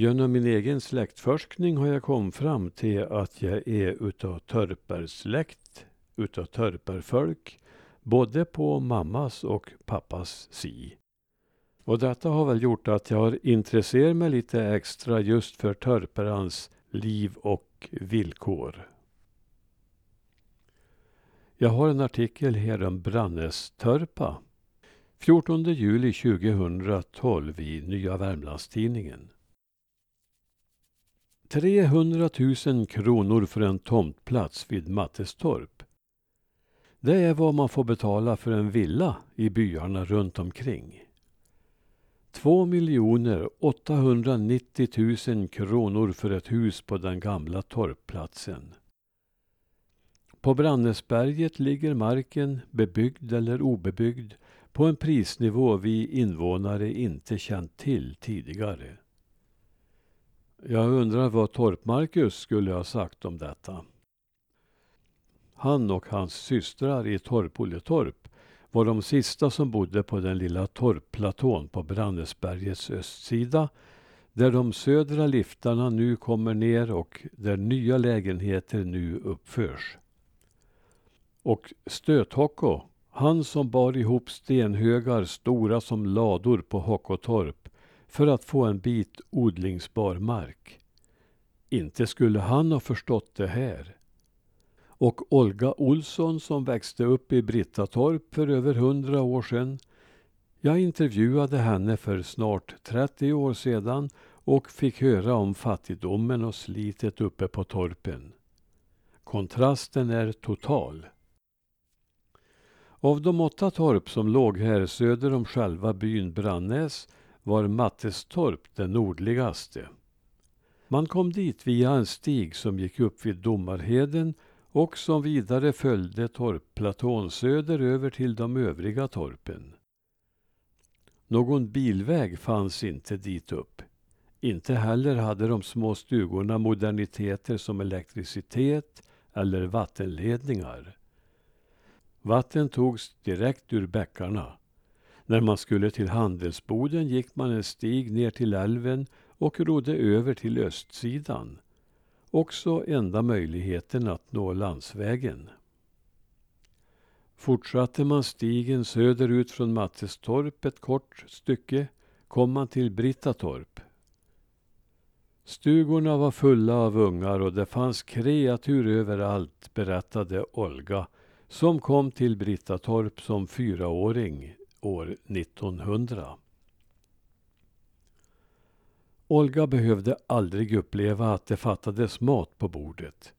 Genom min egen släktforskning har jag kommit fram till att jag är utav törpersläkt, utav törperfolk både på mammas och pappas si. Och detta har väl gjort att jag har intresserat mig lite extra just för törperans liv och villkor. Jag har en artikel här om Brannestörpa. 14 juli 2012 i Nya Värmlandstidningen. 300 000 kronor för en tomtplats vid Mattestorp. Det är vad man får betala för en villa i byarna runt omkring. 2 miljoner 890 000 kronor för ett hus på den gamla torpplatsen. På Brannäsberget ligger marken, bebyggd eller obebyggd, på en prisnivå vi invånare inte känt till tidigare. Jag undrar vad Torp-Marcus skulle ha sagt om detta. Han och hans systrar i Torp-Olletorp var de sista som bodde på den lilla torpplatån på Brannäsbergets östsida där de södra liftarna nu kommer ner och där nya lägenheter nu uppförs. Och Stöthocko, han som bar ihop stenhögar stora som lador på Hockotorp för att få en bit odlingsbar mark. Inte skulle han ha förstått det här. Och Olga Olsson som växte upp i Brittatorp för över hundra år sedan. Jag intervjuade henne för snart 30 år sedan och fick höra om fattigdomen och slitet uppe på torpen. Kontrasten är total. Av de åtta torp som låg här söder om själva byn Brannäs var Mattestorp det nordligaste. Man kom dit via en stig som gick upp vid Domarheden och som vidare följde torpplatån söderöver till de övriga torpen. Någon bilväg fanns inte dit upp. Inte heller hade de små stugorna moderniteter som elektricitet eller vattenledningar. Vatten togs direkt ur bäckarna. När man skulle till handelsboden gick man en stig ner till älven och rodde över till östsidan. Också enda möjligheten att nå landsvägen. Fortsatte man stigen söderut från Mattestorp ett kort stycke kom man till Brittatorp. Stugorna var fulla av ungar och det fanns kreatur överallt, berättade Olga som kom till Brittatorp som fyraåring år 1900. Olga behövde aldrig uppleva att det fattades mat på bordet.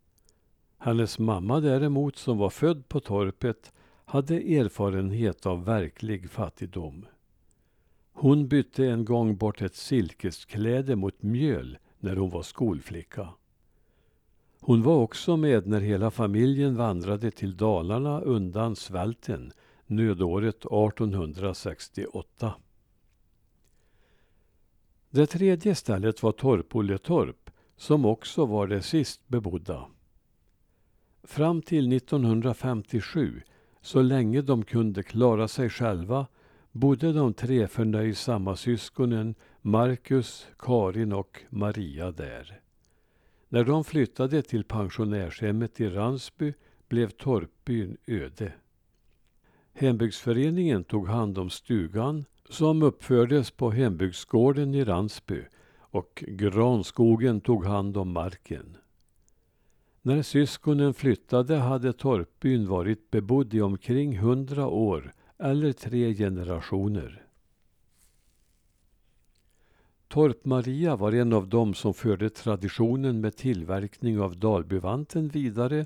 Hennes mamma däremot, som var född på torpet, hade erfarenhet av verklig fattigdom. Hon bytte en gång bort ett silkeskläde mot mjöl när hon var skolflicka. Hon var också med när hela familjen vandrade till Dalarna undan svälten nödåret 1868. Det tredje stället var Torpolletorp som också var det sist bebodda. Fram till 1957, så länge de kunde klara sig själva, bodde de tre förnöjsamma syskonen Marcus, Karin och Maria där. När de flyttade till pensionärshemmet i Ransby blev Torpbyn öde. Hembygdsföreningen tog hand om stugan som uppfördes på hembygdsgården i Ransby och Granskogen tog hand om marken. När syskonen flyttade hade Torpbyn varit bebodd i omkring hundra år eller tre generationer. Torp-Maria var en av dem som förde traditionen med tillverkning av Dalbyvanten vidare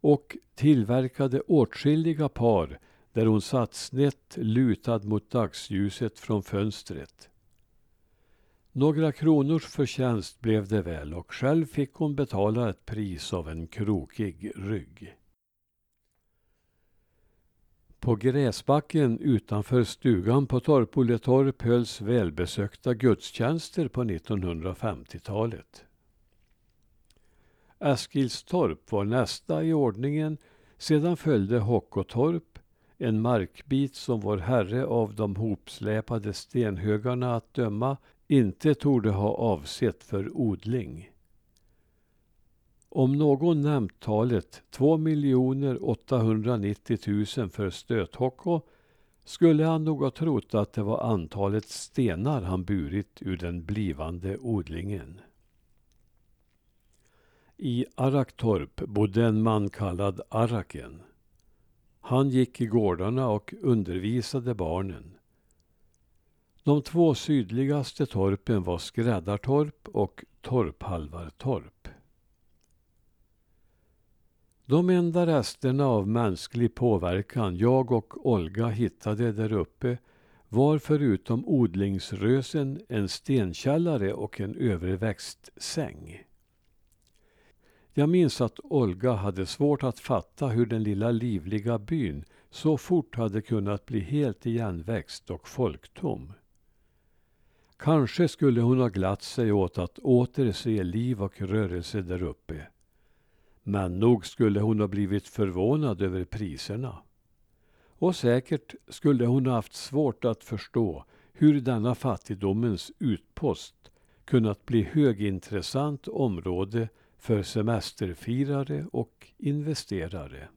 och tillverkade åtskilliga par där hon satt snett lutad mot dagsljuset från fönstret. Några kronors förtjänst blev det väl och själv fick hon betala ett pris av en krokig rygg. På gräsbacken utanför stugan på Torpolletorp hölls välbesökta gudstjänster på 1950-talet. Eskilstorp var nästa i ordningen. Sedan följde Hockotorp, en markbit som vår herre av de hopsläpade stenhögarna att döma inte torde ha avsett för odling. Om någon nämnt talet 2 890 000 för stöthocko skulle han nog ha trott att det var antalet stenar han burit ur den blivande odlingen. I Araktorp bodde en man kallad Araken. Han gick i gårdarna och undervisade barnen. De två sydligaste torpen var Skräddartorp och Torphalvartorp. De enda resterna av mänsklig påverkan jag och Olga hittade där uppe var förutom odlingsrösen en stenkällare och en överväxt säng. Jag minns att Olga hade svårt att fatta hur den lilla livliga byn så fort hade kunnat bli helt igenväxt och folktom. Kanske skulle hon ha glatt sig åt att åter se liv och rörelse där uppe. Men nog skulle hon ha blivit förvånad över priserna. Och säkert skulle hon ha haft svårt att förstå hur denna fattigdomens utpost kunnat bli högintressant område för semesterfirare och investerare.